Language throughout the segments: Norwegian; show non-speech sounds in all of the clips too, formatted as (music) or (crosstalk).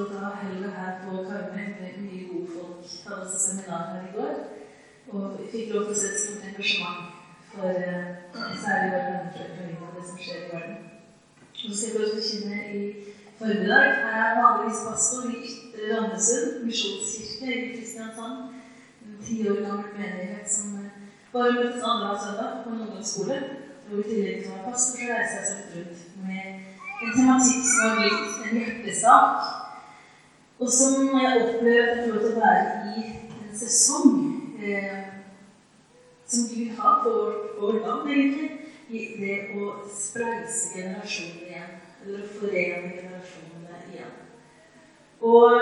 å da heller her på Karmøy med mye gode folk. Hadde også seminar her i går. Og vi fikk lov til å se et stort engasjement for eh, særlig våre fra og det som skjer i verden. Nå skal vi også forkynne i formiddag. Her er vanligvis pastor i Ytre Randesund misjonskirke i Kristiansand. En ti år gammel menighet som eh, bare andre annenhver søndag på en ungdomsskole. Og i tillegg til å være pastor, så reiser jeg seg rundt med en tematikk som har blitt en hjertesak, og som jeg til å være i en sesong eh, som Gud har for vårt, land, egentlig, i det å spleise generasjoner igjen. Eller forene generasjonene igjen. Og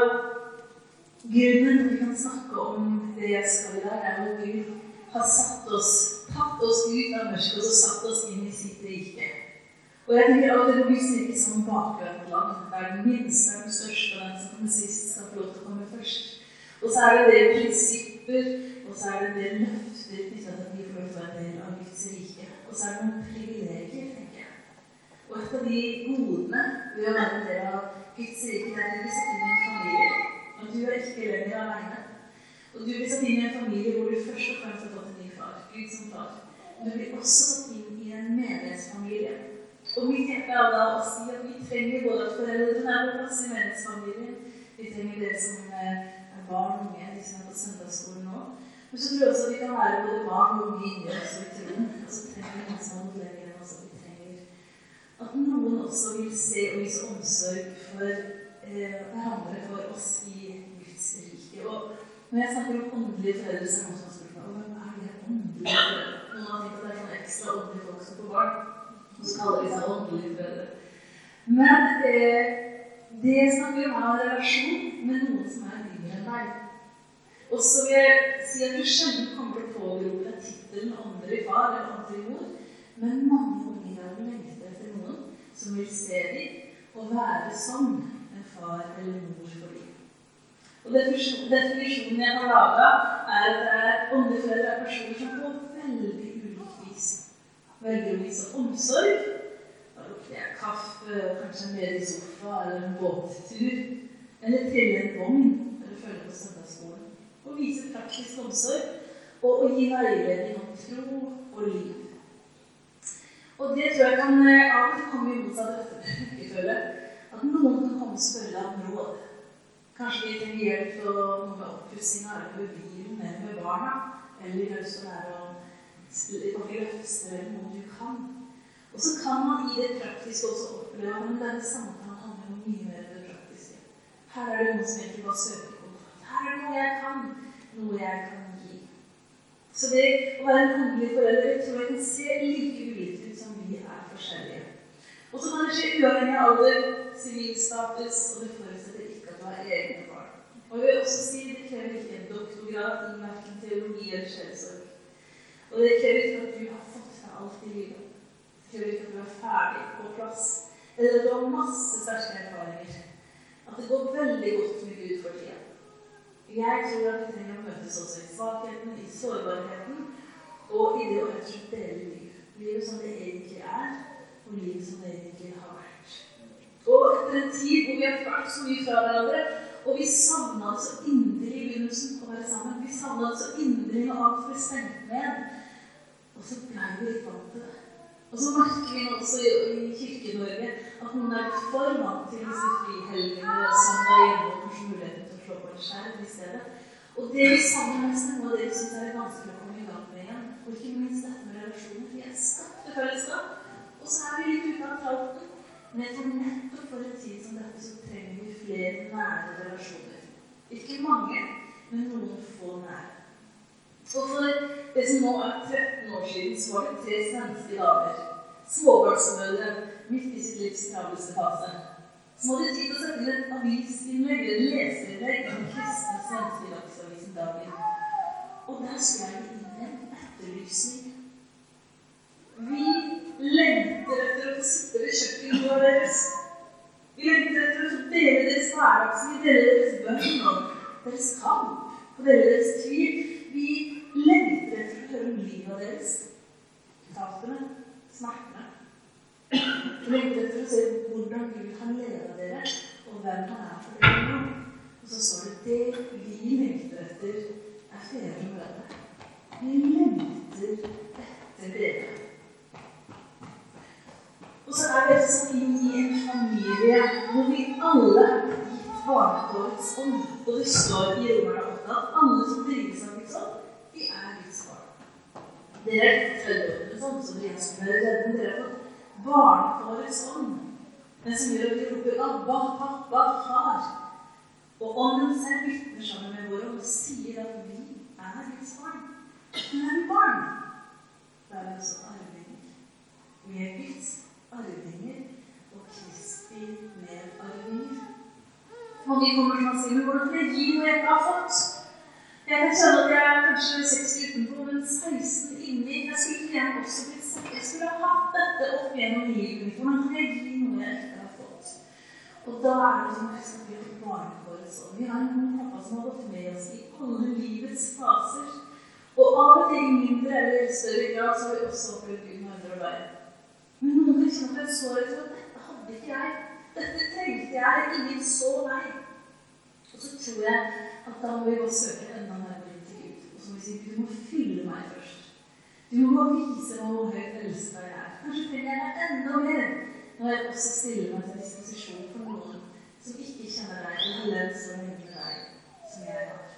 grunnen til vi kan snakke om det jeg skal i dag, er at Gud har satt oss, tatt oss ut av mørket og satt oss inn i sitt rike. Og jeg tenker at det blir ikke som bakgrunnsland, der den minste er den største, og den som kommer sist, skal få lov til å komme først. Og så er det det prinsipper, og så er det det løfter knytta til at vi får lov til å være en del av Guds rike. Og så er det noen privilegier, tenker jeg. Og et av de godene ved å være en del av Guds rike, det er at du blir satt inn i en familie. Og du er ikke lenger aleine. Og du blir satt inn i en familie hvor du først og fremst har fått en ny far, Gud som far. Men du blir også satt inn i en menighetsfamilie. Og mitt hjerte er da å si at vi trenger både at foreldrene er på plass i menighetsfamilien, vi trenger dere som eh, er barn og unge, de som er på søndagsskolen nå. Men så tror jeg også at vi kan være både barn og unge oss i troen. Og så trenger vi noen som modellerer oss. Vi trenger at noen også vil se og vise omsorg for eh, hverandre, for oss i Guds rike. Og når jeg snakker om åndelige foreldre, så er det noen som har spurt meg om er det åndelige foreldre? Noen har tenkt at det er noen ekstra åndelige folk som får barn. Og skal kaller de seg åndelige foreldre. Men eh, det som vil en relasjon med noen som er yngre enn deg. Og så vil jeg si at du sjelden kommer til å påberope deg tittelen andre far eller andre mor, men mange unge i dag lengter etter noen som vil se dem og være som en far eller mor for dem. Og Definisjonen jeg har laga, er at åndelige foreldre er personer som på veldig velger å vise omsorg. Da lukter jeg kaffe, kanskje en bedre sofa eller en båttur. Eller trille en vogn eller følge på søndagsskolen. Og vise praktisk omsorg og å gi veiledning om tro og liv. Og det tror jeg kan eh, av og til komme i rekkefølge. (laughs) At noen kan komme og spørre deg om råd. Kanskje vi trenger hjelp til å oppussing av bilen eller med barna. Eller vi har lyst til å lære om eller noe du kan. Og så kan man i det praktiske også oppleve at denne samtalen handler om mye mer det praktiske. Her er det noe som egentlig bare søker kontakt. Her er det noe jeg kan. Noe jeg kan gi. Så det å være en åndelig forelder tror jeg kan se like ulikt ut som vi er forskjellige. Og så kan det skje uavhengig av alder, sivilstatus, og det forutsetter ikke at du har egne barn. Og jeg vil også si det krever ikke en doktorgrad i verken teologi eller sjelesorg. Og det krever ikke at du har fått deg alt i livet. Det krever ikke at du er ferdig på plass. Eller at du har masse sterke erfaringer. At det går veldig godt med Gud for tida. Jeg tror at vi trenger å møtes også i svakheten, i sårbarheten og i det å rett og slett dele liv. Livet som det egentlig er, og livet som det egentlig har vært. Og etter en tid hvor vi har vært så mye fra hverandre, og vi savna det så inderlig i begynnelsen å være sammen. Vi savna det så inderlig når alt ble stengt ned. Og så blei vi litt vant til det. Og så merker vi også i, i Kirke-Norge at noen er for vant til disse frihelgene og søndag hjemme og kanskje muligheten til å slå på en skjerm i stedet. Og det vi savner mest, er noe av det vi syns er vanskelig å komme i gang med igjen. Og ikke minst dette med relasjonen. Vi er skapt og så er vi litt ute av tralten. Men tror nettopp for en tid som dette så trenger vi flere nære relasjoner. Ikke mange, men noen få nære. Og for det som nå er 13 år siden, så var det tre svenske damer, småbarnsmødre, midt i sitt livs travleste fase, som hadde tid til å sette inn et avisinnlegg, eller leserinnlegg, i den kristne svenske dagsavisen Dagen. Og der skrev de inn en etterlysning. Vi lengter etter å få sitte ved kjøkkenbordet deres. Vi lengter etter å dele deres hverdagsliv, dele deres bønn og deres kamp, og dele deres tvil. Vi lengter etter å høre om livet deres. Tapene, smertene. Lengter etter å se hvordan Gud kan lede dere, og hvem han er for dere. så står det det vi lengter etter, er fedre og mødre. Vi lengter etter dere. Og så er vi som inn i en familie hvor vi alle er gitt. Og det står i Romerne 8 at alle som drives av Guds ånd, de er Guds barn. Dere er født sånn som dere skulle være redde. Dere har fått barnekårets ånd. Den som gjør at vi roper 'Abba, pappa, far'. Og ånden selv vitner sammen med våre og sier at vi er Guds barn. Men er vi barn? Da er vi også arvinger. Vi er Guds arvinger og Kristi medarvinger. Mange kommer til å si men hvordan kan jeg gi noe jeg ikke har fått? Jeg kan kjenne at jeg er kanskje 60 utenpå, men 16 inni. Jeg skulle gjerne også blitt sett. Jeg skulle ha hatt dette opp gjennom livet men Hvordan kan noe jeg ikke har fått? Og da er det som at vi har oss. Og Vi har en god pappa som har gått med oss i alle livets faser. Og av og til i mindre eller større grad så har vi også opplevd Gud med andre veien. Men noen ganger jeg en sårhet for at dette hadde ikke jeg. Dette trengte jeg. Ingen så meg. Og så tror jeg at da må vi gå og søke enda nærmere til Gud. Og så må vi si du må fylle meg først. Du må vise meg hvor høyt elska jeg er. Kanskje trenger jeg deg enda mer når jeg også stiller meg til disposisjon for noen som ikke kjenner deg, eller levd så lenge med deg, som jeg har.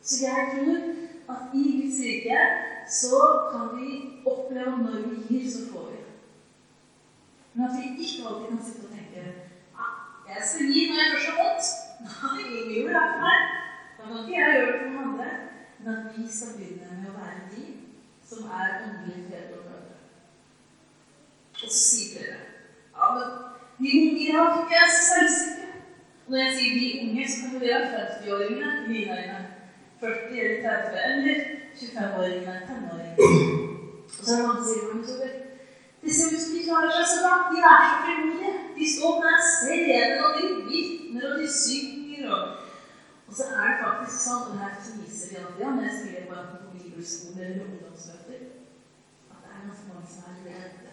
Så jeg tror at i Guds rike så kan vi oppleve når vi gir, så får vi. Men at vi ikke alltid kan sitte og tenke ja, jeg skal gi når jeg først har fått. Nei, ingen gjorde det for meg. Da kan ikke jeg gjøre det for noen andre. Men at vi skal begynne med å være de som er åndelige fedre og mødre. Og så sier dere ja, men de unge i dag ikke er så selvsikre. Og når jeg sier de unge, så kan det være 50-åringene i mine øyne. 40 eller 30 eller 25-åringene, tenåringene. Og så er det mange som sier. Det ser ut som de klarer seg så bra. De er så frimodige. De står den scenen, og de vitner, og de synger. og og så er det faktisk sånn, og her fniser vi alltid, ja, når jeg skriver på enten bibelskole eller ungdomsmøter, at det er ganske mange som er redde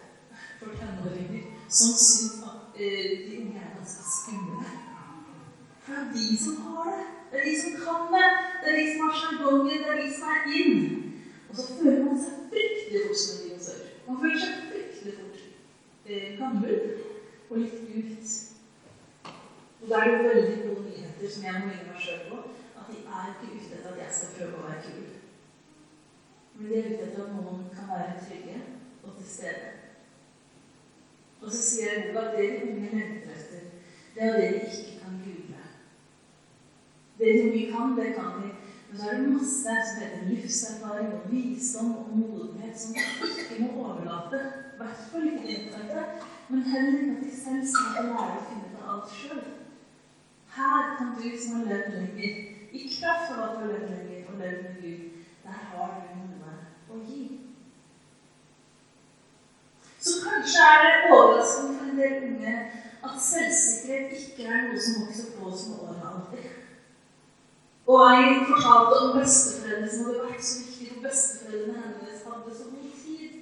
for tenåringer, som syns at uh, de unge er ganske skumle. For det er de som har det. Det er de som kan det. Det er de som har sjargonger. Det er de som er inn. Og så føler man seg fryktelig fort som en dinosaur. Man føler seg fryktelig fort eh, gammel og litt ut. Og da er det veldig gode nyheter som jeg må minne meg sjøl på, at de er ikke ute etter at jeg skal prøve å være kul. Men de er ute etter at noen kan være trygge og til stede. Og så sier jeg Gud at det de unge lengter etter, det er det de ikke kan google. Det de unge kan, det kan de. Men så er det masse som heter livserfaring og visdom og modenhet som ikke må overlate. I hvert fall ikke internettet, men heller ikke at de selv skal lære å finne ut av alt sjøl. Her kan du som har levd lenger, i kraft av at du har levd lenger og levd med Gud, der har du noe å gi. Så kanskje er det overraskende for en del unge at selvsikkerhet ikke er noe som vokser på som årene alltid. Og jeg fortalte om besteforeldre som hadde vært så viktige, for besteforeldrene hennes hadde så god tid.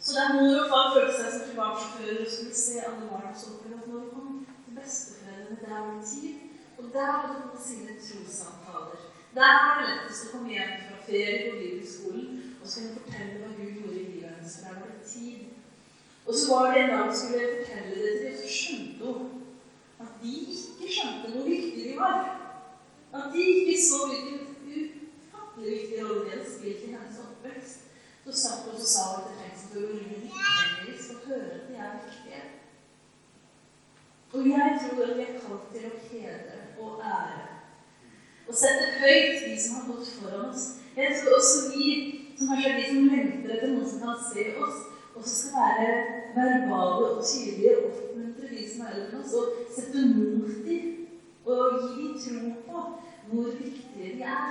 Så der mor og far følte seg som privatsjåfører og skulle se alle barna så opplevde at når de kom til besteforeldrene, der var det tid. Og der hadde hun sine trossamtaler. Der var det lettest å komme hjem fra ferie på bibelskolen og skulle fortelle hva Gud gjorde i livet hennes. For der var det tid. Og så var det en dag hun skulle fortelle det til så skjønte hun at de ikke skjønte hvor viktige de var. At de ikke så hvilken ufattelig viktig rolle de hadde spilt i hennes oppvekst. Så satt hun og sa hun det trengs Oline Nikkelis og høre at de er viktige. Og jeg tror at vi er kalt til å hedre ære. Og sette høyt de som har gått foran oss. Jeg tror også vi, som kanskje er de som lengter etter noen som kan se oss, også skal være verbale og tydelige og oppmuntre de som er eldre oss, og sette mot dem. og gi tro på hvor viktige de er.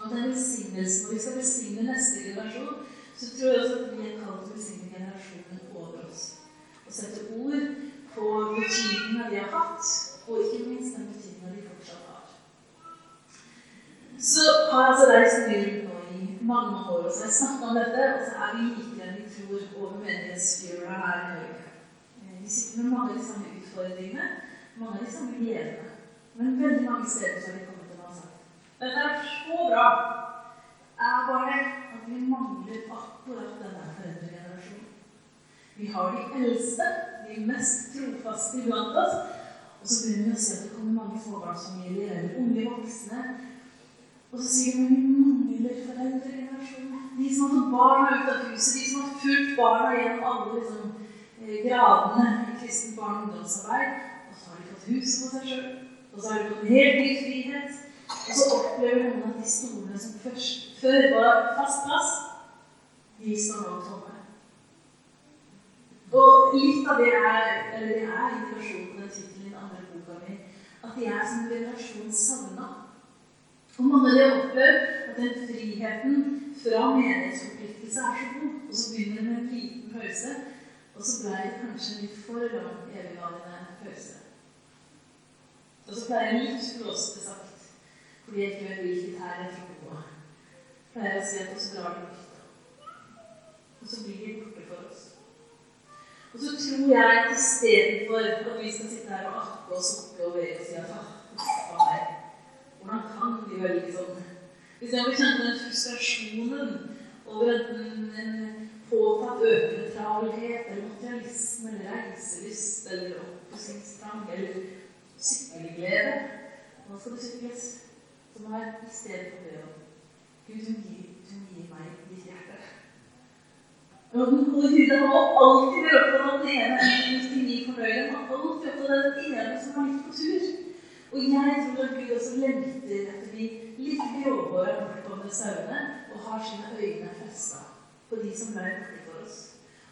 Og den velsignelsen, hvor vi skal velsigne neste generasjon, så tror jeg også at vi er kalt til å velsigne generasjonen over oss. Og sette ord på betydningen vi har hatt, og ikke minst den betydningen de fortsatt har. Så har jeg altså reist mye rundt nå i mange år, og så har jeg snakka om dette, og så er vi likere enn vi tror over menighetsfjøla her i Norge. Vi sitter med mange av de samme utfordringene, mange av de samme gledene. Men veldig mange steder så har de kommet til meg og sagt dette er så bra. Det er bare at vi mangler akkurat denne foreldregenerasjonen. Vi har de eldste, de mest trofaste iblant oss. Og så begynner vi å se at det kommer mange småbarnsfamilier eller unge voksne. Og så sier vi vi mangler foreldregenerasjonen. De som har fått barna ut av huset, de som har fulgt barna gjennom alle liksom, eh, gradene i kristent barn- og ungdomsarbeid. Og så har de fått huset på seg sjøl. Og så har de fått helt ny frihet. Og så opplever noen at de stolene som først, før var fast plass, de står nå tomme. Og litt av det er, eller det er indikasjon på den tittelen andre boka mi, at jeg er som en generasjon savna. Og mange av de har opplevd at den friheten fra menighetsforpliktelse er så god, og så begynner det med en liten pause, og så ble det kanskje en litt for lang evigvarende pause. Og så pleier jeg litt flåsete sagt fordi jeg ikke vet hvilket her jeg tråkker på. Pleier å si at også drar det lufta. Og så blir de borte for oss. Og så tror jeg at istedenfor at vi skal sitte her og akke og sukke og ve og si at ah. Hvordan kan vi velge sånn? Hvis jeg må kjenne den frustrasjonen over en, en påtatt økende travelhet eller materialisme eller reiselyst eller oppussingstrang eller sykkelglede Nå skal det sykles Så må jeg stedet for det å Gud, du gir meg ditt hjerte. Og den gode Gud har alltid vært opptatt av den ene 99 fornøyde. Han har alltid opptatt av den ene som er litt på tur. Og jeg tror at Gud også lengter etter de litt gråhåra, bortkomne sauene og har sine øyne festa på de som borte for oss.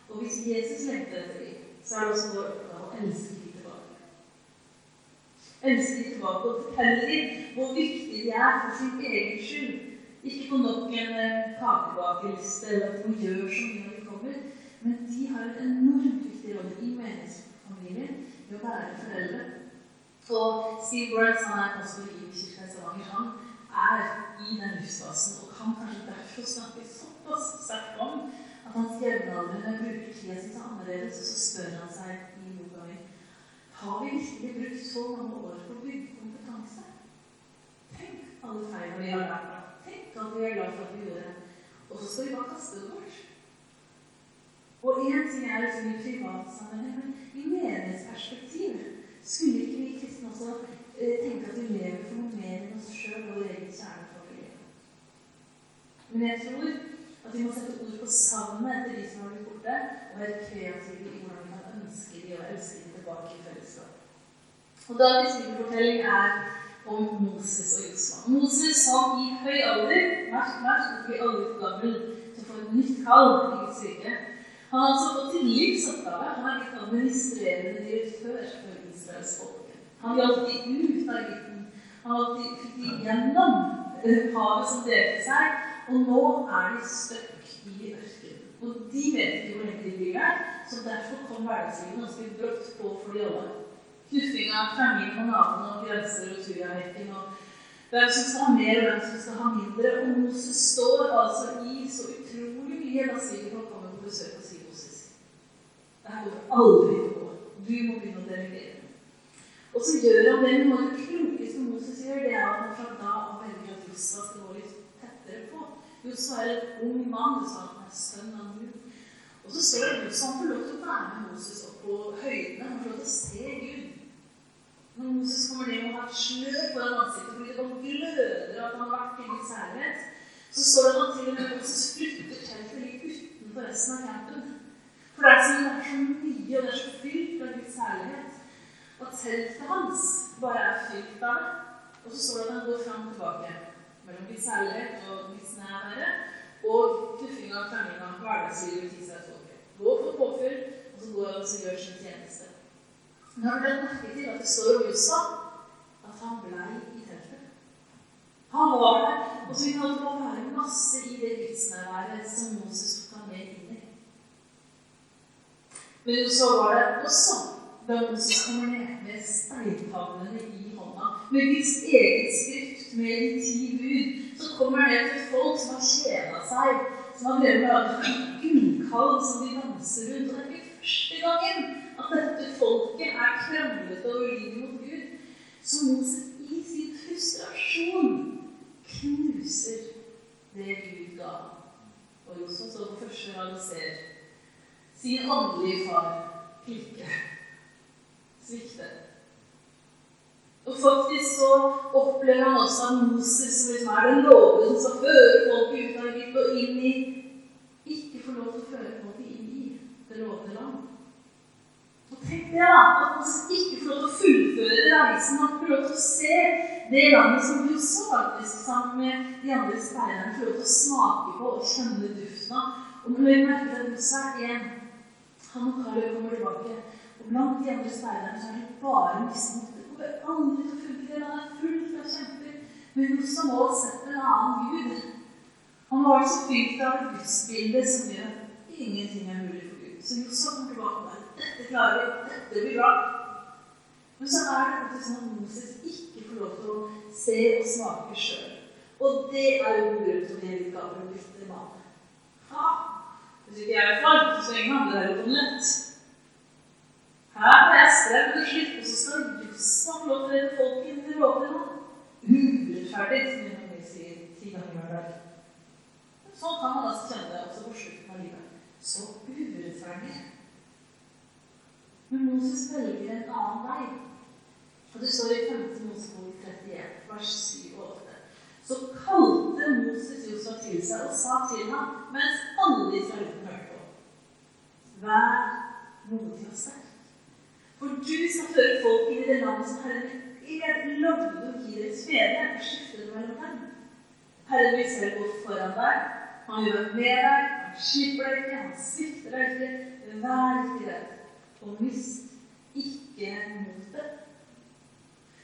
Og hvis Jesus lengter etter dem, så er det også vår oppgave å elske dem tilbake. Elske dem tilbake og fortelle dem hvor viktig de er for sin egen skyld. Ikke på nok en eh, kakebakeliste eller at de gjør så mye når. Men de har en enormt viktig rolle i menighetsfamilien ved å være foreldre. Og Steve Burns, han er pastor i Kirka i Stavanger, han er i den livsfasen og kan kanskje derfor snakke såpass sterkt om at hans jevnaldrende bruker tida si til annerledes, og så spør han seg i boka mi har vi virkelig brukt så mange år på å bygge kompetanse? Tenk alle feilene vi har lært. Tenk at vi er glad for at vi gjorde det. Og så skal vi bare kaste det bort. Og én ting er liksom i privatsammenheng, men i menighetsperspektiv skulle ikke vi kristne også eh, tenke at vi lever for noe mer enn oss sjøl og vår egen kjernefamilie. Men jeg tror at vi må sette ord på savnet etter de som har blitt borte, og være kreative i hvordan vi kan ønske de og elske de tilbake i fellesskap. Og Dagens bibelfortelling er om Moses og Josua. Moses som i høy alder Merk, merk, ikke i alder for gammel, som får et nytt kall i Guds rike. Han har altså fått til livsoppgave. Han er blitt administrerende direktør for Israels folk. Han hjalp de ut av Egypten. Han fikk de gjennom havet som delte seg, og nå er de stuck i ørkenen. Og de vet ikke hvor lenge de blir der, så derfor kom hverdagslivet ganske brått på for de alle. Knuffing av krangling på naboene og grenser og tujahekking og hvem som skal ha mer, og hvem som skal ha mindre. Og Moses står altså i så utrolig mye da svigerfolk kommer på besøk Moses det her går aldri på. Du må begynne å delegere. Og så gjør han det, noe av det klokeste Moses gjør, det er at han fra da av velger at Josva skal gå litt tettere på. Josva er en ung mann, det sa han er sønn av Gud. Og så det Josva han får lov til å være med Moses opp på høydene. Han får lov til å se Gud. Når Moses kommer ned og har et slør foran ansiktet fordi det bare gløder at han har vært i Guds herlighet, så står han til og med Moses flytter teltet litt utenfor resten av campen. For det er, så, mye, og det er så fylt av Guds herlighet, at teltet hans bare er fylt av det. Og så står det at han går fram og tilbake mellom Guds herlighet og Guds nærvære og knuffing av krangling av hverdagslivet til seg folket. Går for påfyll, og så går han og gjør sin tjeneste. Men har du lagt til at det står om Jossa at han blei i teltet? Han var der, og så kan han være masse i det gudsnærværet som Moses men så var det også bønder som kommer ned med steintavlene i hånda, med Guds eget skrift, med de ti bud. Så kommer det til folk som har kjeda seg, som har drevet med en gullkalv som de danser rundt. Og det er ikke første gangen at dette folket er kranglete og lydig mot Gud. Så Moses i sin frustrasjon knuser det Gud ga. Og Josef så for første gang ser sin åndelige far ikke sviktet. Og faktisk så opplever han også at Moses, som liksom er den loven som fører folk ut av Egypt og inn i Ikke får lov til å føre folk inn i det lovede land. Og tenk det, da! At Moses ikke får lov til å fullføre reisen. Han får lov til å se det landet som Gud så faktisk sammen med de andre speiderne. Får lov til å smake på og skjønne duften av. Og når vi merker at Moses er én han og Karl kommer tilbake, og blant de andre speiderne så er det bare mismot kommer aldri å. Han er fullt av kjemper. Men også må sette en annen gud. Han var så fylt av et gudsbilde som gjør at ingenting er mulig for Gud. Så Jossa kommer tilbake med, Dette klarer vi. Dette blir bra. Men så er det faktisk sånn at Moses ikke får lov til å se og smake sjøl. Og det er jo grunn til å bli litt gammel og bitter mann. Hvis ikke jeg er far, så henger andre der på om lett. Her har jeg strevd og slitt, og så skal jussen få lov til å redde folk inn til rådene. Urettferdig, som jeg kan sier ti ganger hver dag. Sånn kan man altså kjenne det også på slutten av livet. Så urettferdig. Men Moses velger en annen vei. Og det står i 5. Mosebok 31, vers 7 og 8. Så kalte Moses Josfa til seg og sa til ham, mens alle israelittene hørte på, Vær modig og sterk. For du skal føre folk i det landet som Herren er lovde å gi deres fedre, og skifte det mellom dem. Herren vil selv gå foran deg. Han gjør med deg, han slipper deg ikke, han svikter deg ikke. Vær ikke redd, og mist ikke motet.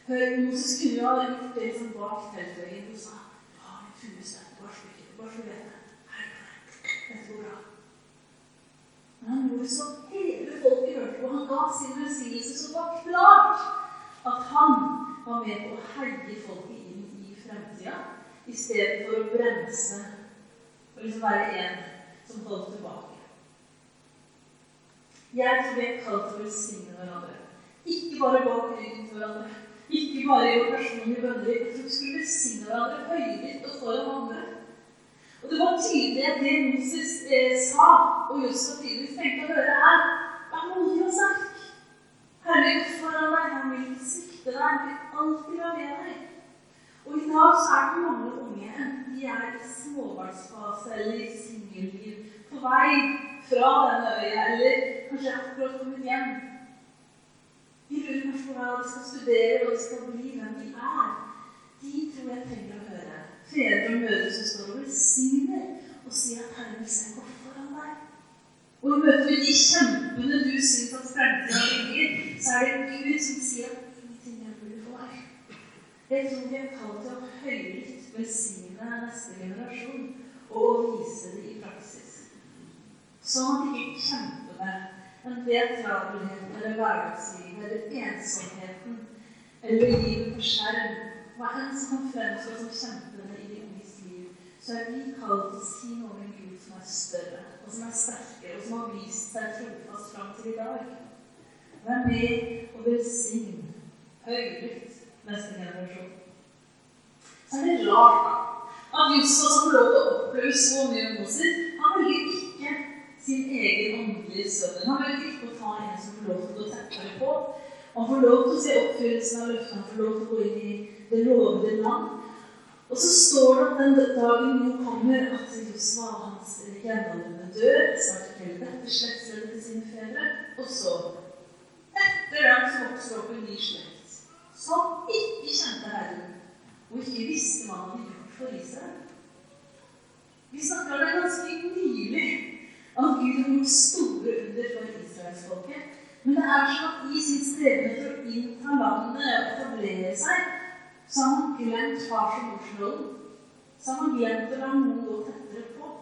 Hør, Moses kunne jo ha gjort det som bak teltveggen hos sa Du vet det. Dette går bra. Men han gjorde så hele folket hørte på. Han ga sin velsignelse så var klart at han var med på å heie folket inn i fremtida i stedet for å bremse og liksom være en som holdt tilbake. Jeg tror vi er kalt til å velsigne hverandre. Ikke bare bak ryggen til hverandre. Ikke bare i personlige bønner. men skulle velsigne hverandre høylytt og foran andre. Og det var tydelig at det Moses eh, sa, og Josef tydeligvis tenkte å høre, er Vær modig og sterk. Herre, foran deg, han vil ikke svikte deg, han vil alltid være med deg. Og i dag så er det mange unge, de er i småbarnsfase eller i singelliv, på vei fra den øya, eller kanskje akkurat kommet hjem. De lurer kanskje på hva de skal studere, hva de skal bli, hvem de er. De tror jeg trenger å høre fedre og mødre som står og velsigner og sier at Herren vil seg godt foran deg. Og i møte med de kjempene du syns at fremtiden ligger, så er det Gud som sier at ingenting er mulig for deg. Jeg tror vi er kalt til å høylytt velsigne neste generasjon og vise det i praksis. Sånn at ikke kjempene, en ved travelheten eller hverdagslivet eller ensomheten eller livet på skjerm, hva enn som kan fremstå som kjempende i de unges liv, så er vi kalt til å si noe om en Gud som er større, og som er sterkere, og som har vist seg trofast fram til i dag. Vær med og velsign høylytt neste generasjon. Så er det rart da, at Jussa, som får lov til å oppleve så mye om Moses, han velger sin egen åndelige sønn. Han vil å ta en som får lov til å gå tettere på. Han får lov til å se oppfyllelsen av løftet, han får lov til å gå inn i det lovede land. Og så står det at den dagen nå kommer at Josva og hans jevnaldrende dør. Snart forteller dette slektsleddet til sine fedre. Og så, etter dem, så vokser opp en ny slekt som ikke kjente Herren, og ikke visste hva han hadde gjort for Israel. Vi snakker om det ganske nylig, at Gud gjort store under for israelsfolket. Men det er sånn at i sitt streben etter å innta landet og etablere seg, så har man glemt fars- og morsrollen. Så har man glemt å la noen gå tettere på.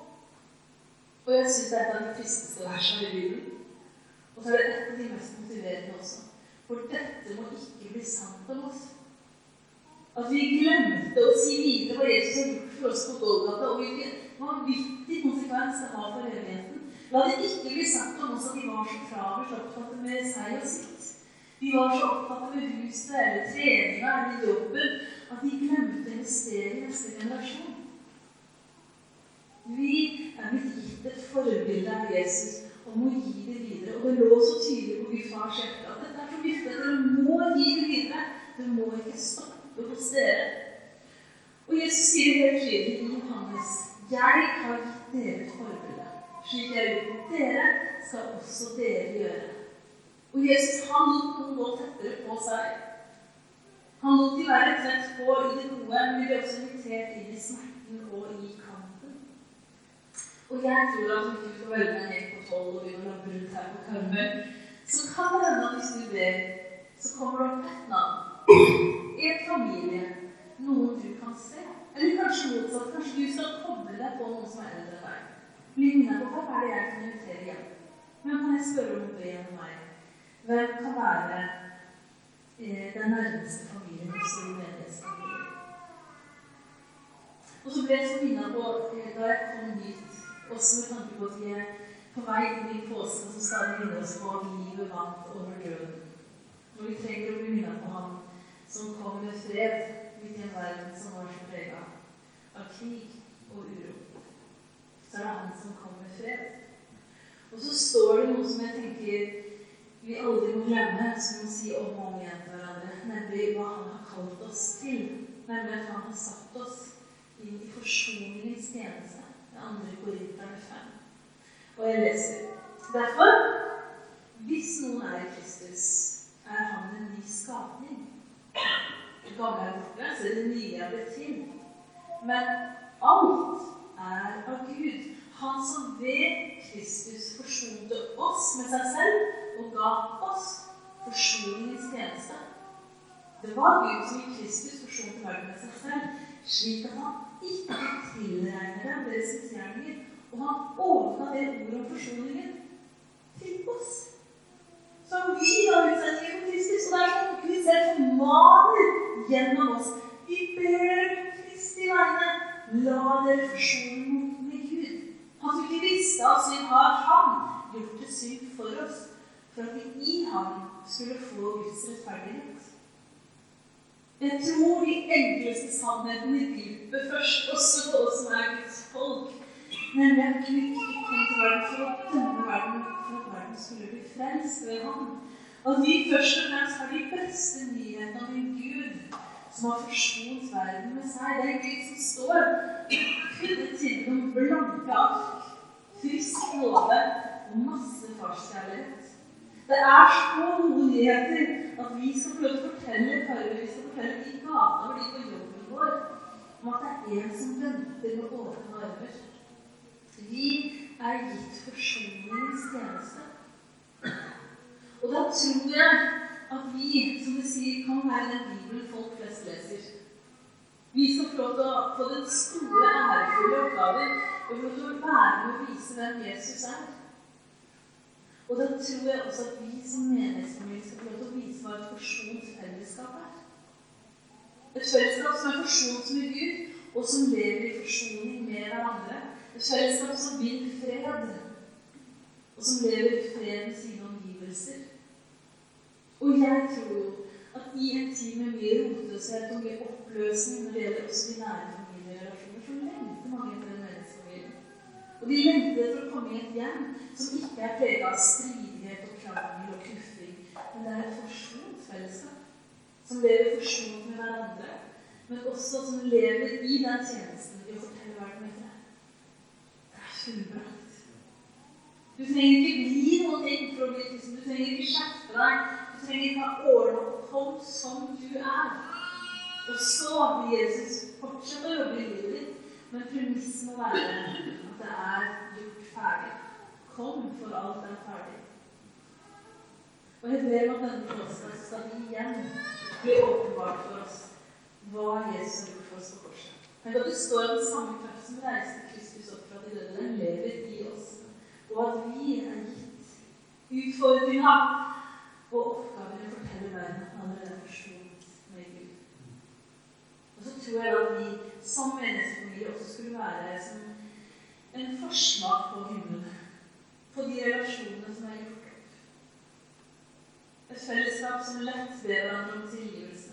Og jeg syns det er et av de tristeste versene i Bibelen. Og så er det et av de mest motiverende også. For dette må ikke bli sant om oss. At vi glemte å si videre hva Jesus har gjort for oss på Golgata, og hvilken vanvittig konsekvens det har for evigheten. La det ikke bli sagt om oss at de var så travelt opptatt med seg og sitt. De var så opptatt med huset eller treninga eller jobben at de glemte å investere i neste generasjon. Vi er blitt gitt et forbilde av Jesus om å gi det videre. Og det lå så tydelig på Gud fars hjerte at dette er så viktig dere må gi det videre. Det må ikke stoppe hos dere. Og Jesus sier helt tydelig i Johannes jeg har gitt dere et forbilde. Slik jeg har gjort dere, skal også dere gjøre. Og Jesus han lot noen gå tettere på seg. Han lot de være tett på i det gode, men ble også invitert inn i smerten og i kampen. Og jeg tror at om du får være en helt på tolv og begynner å labbe rundt her på Karmøy, så kan det hende at hvis du ber, så kommer det opp et navn i en familie, noen du kan se. Eller kanskje motsatt. Kanskje du skal koble deg på noen som er eldre enn deg. Minnet på hva er det jeg invitere hjem? Hvem kan jeg spørre om noe gjennom meg? Hvem kan være eh, den nærmeste familien også i menighetsfamilien? Og så ble jeg så minnet på eh, da jeg kom hit, også med tanke på at vi er på vei inn i påsken som vi minne oss på livet vant over døden. Og vi trenger å bli minnet på ham som kom med fred midt i en verden som var så prega av krig og uro. Så er det han som kom med fred. Og så står det noe som jeg tenker vi aldri må glemme, som må si om og om igjen til hverandre, nemlig hva han har kalt oss til. Nemlig at han har satt oss inn i forsoningens tjeneste. Det andre Korinterne 5. Og jeg leser. Derfor, hvis noen er i Kristus, er han en ny skapning. Det gamle er borte, så det nye er blitt til. Men alt er av Gud. Han som ved Kristus forsonte oss med seg selv og ga oss forsoningens tjeneste. Det var Gud som i Kristus forsonte verden med seg selv, slik at han ikke tilregner dem deres gjerninger, Og han åpna det ordet om forsoningen til oss. Så vi har utsendinger for Kristus. Og det er sånn Gud selv formaner gjennom oss. Vi ber Kristi vegne, la dere forsone med Gud. Han ikke visste av synd, har han gjort det synd for oss, for at vi i ham skulle få Guds rettferdighet. Jeg tror de enkleste sannhetene griper først, også og oss som er Guds folk. Nemlig at Gud ikke kom til verden for å dømme verden, for at verden skulle bli frelst ved ham. At vi først og fremst har de beste nyhetene om Gud som har forsont verden med seg. Det er Gud som står kunne til noen blanke ark, frisk nåde og masse farskjærlighet. Det er så gode nyheter at vi skal få å fortelle Karve, vi skal fortelle i gata og de på jobben vår, om at det er en som venter med åpne armer. Vi er gitt forsoningens tjeneste. Og da tror jeg at vi, som du sier, kan være den Bibelen folk flest leser. Vi skal få lov til å få den store, ærefulle oppgaven og få å være med å vise hvem Jesus er. Og da tror jeg også at vi som menighetsfamilie skal få lov til å vise hva et forsjonsfellesskap er. Et fellesskap som er forsont med Gud, og som lever i forsoning med hverandre. Et fellesskap som vil fred, og som lever i fred med sine omgivelser. Og jeg tror at i en tid med mye rotløshet og mye oppløsning når det gjelder også de nære familierelasjoner, så lengter mange etter en menneskefamilie. Og de lengter etter å komme i et hjem som ikke er preget av stridighet og krangel og knuffing, men det er et forsont fellesskap. Som lever forsont med hverandre, men også som lever i den tjenesten i å fortelle verden etter. Det er fullbrakt. Du trenger ikke bli noe ting for å bli kristen. Du trenger ikke skjerpe deg. Trenger ikke ha og. Kom som du er. Og så vil Jesus fortsette å jobbe i livet ditt, men premisset må være at det er gjort ferdig. Kom, for alt er ferdig. Og jeg ber om at denne påsken skal igjen bli åpenbart for oss hva Jesus har gjort for oss på korset. Tenk at det står den samme kraft som reiste Kristus opp fra de døde, lever i oss. Og at vi er gitt utfordringa og oppgaven å fortelle verden at han er er forsont med Gud. Og så tror jeg at vi som menneskefamilie også skulle være som en forsmak på himmelen. På de relasjonene som er gjort. Et fellesskap som lett ber hverandre om tilgivelse.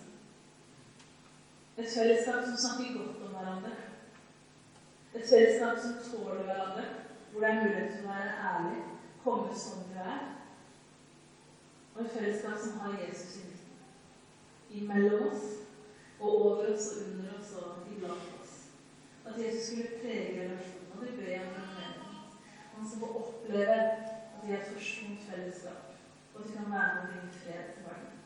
Et fellesskap som snakker godt om hverandre. Et fellesskap som tåler hverandre, hvor det er mulighet til å være ærlig, komme som du er. Og et fellesskap som har Jesus i midten. imellom oss, og over oss og under oss og iblant oss. At Jesus skulle prege relasjonen. Og det ber jeg om. Han skal få oppleve at vi er et forsont fellesskap, og at vi kan være med og bringe fred til verden.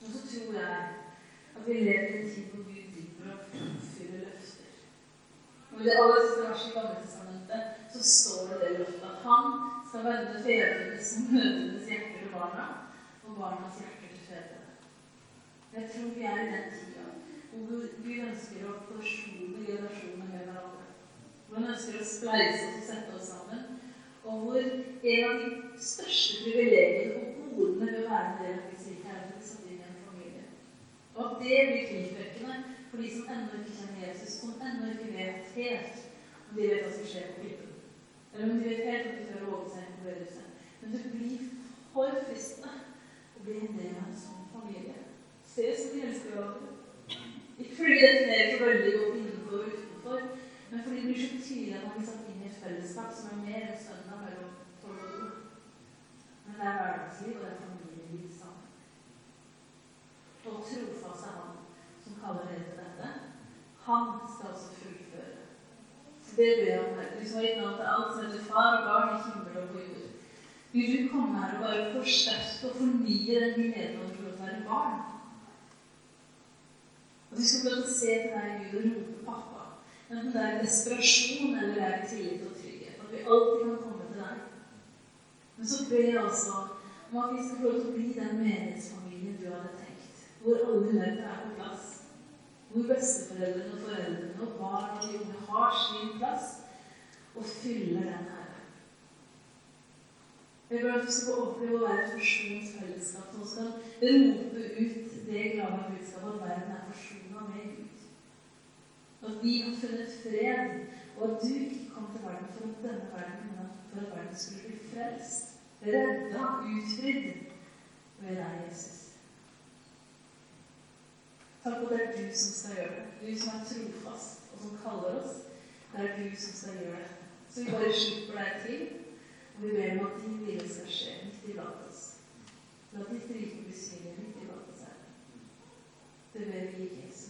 Og så tror jeg at vi lever i en tid hvor Gud driver og oppfyller løfter. Og I det aller siste verset i Gamletestamentet så står det det løftet at han skal vende fedrenes og mødrenes hjerter til barna, og barnas hjerter til fedrene. Jeg tror vi er i den tida hvor Gud ønsker å forsone generasjoner med hverandre. Hvor han ønsker å spleise oss og sette oss sammen. Og hvor en av de største privilegiene og godene å være en del av rike er å bli satt inn i en familie. Og at det blir tiltrekkende for de som ennå ikke kjenner Jesus, som ennå ikke vet helt om de vet hva som skjer på klippen. Eller om de vet helt at de tør å våge seg inn på bedehuset. Men det blir for fristende en sånn familie. Se som de elsker hverandre. Ikke fordi det definerer så veldig godt innenfor og utenfor, men fordi det blir så tydelig at man blir satt inn i et fellesskap som er mer enn søndag mellom tolv og to. Men det er hverdagsliv, og det er familieliv sammen. Og trofast er han som kaller dere til dette. Han skal også fullføre. Så det ber jeg om. Du som har gitt til alt som heter far og barn i himmel og på jord. Vil du komme her og bare forsterke og fornye den gleden over å være barn? Og du skal å se til deg Gud og rope 'pappa'. Enten det er desperasjon eller det er tillit og trygghet. At vi alltid kan komme til deg. Men så ber jeg altså om at vi skal få lov til å bli den menighetsfamilien du hadde tenkt. Hvor alle ledere er på plass. Hvor besteforeldrene og foreldrene og barn og de unge har sin plass og fyller den her. Jeg vil at du skal oppleve å være et fellesskap som skal rope ut det glade budskapet at verden er forsona med Gud. At vi har funnet fred, og at du ikke kom til verden for at denne verden, for at verden skulle bli frelst, redda, utfridd ved deg, Jesus. Takk at det er du som skal gjøre det. Du som er trofast, og som kaller oss. Det er du som skal gjøre det. Så vi bare slipper deg til. Ber om at din vilje skal skje iblant oss. La ditt rike bli synlig midt oss her. Det ber vi i Jesu.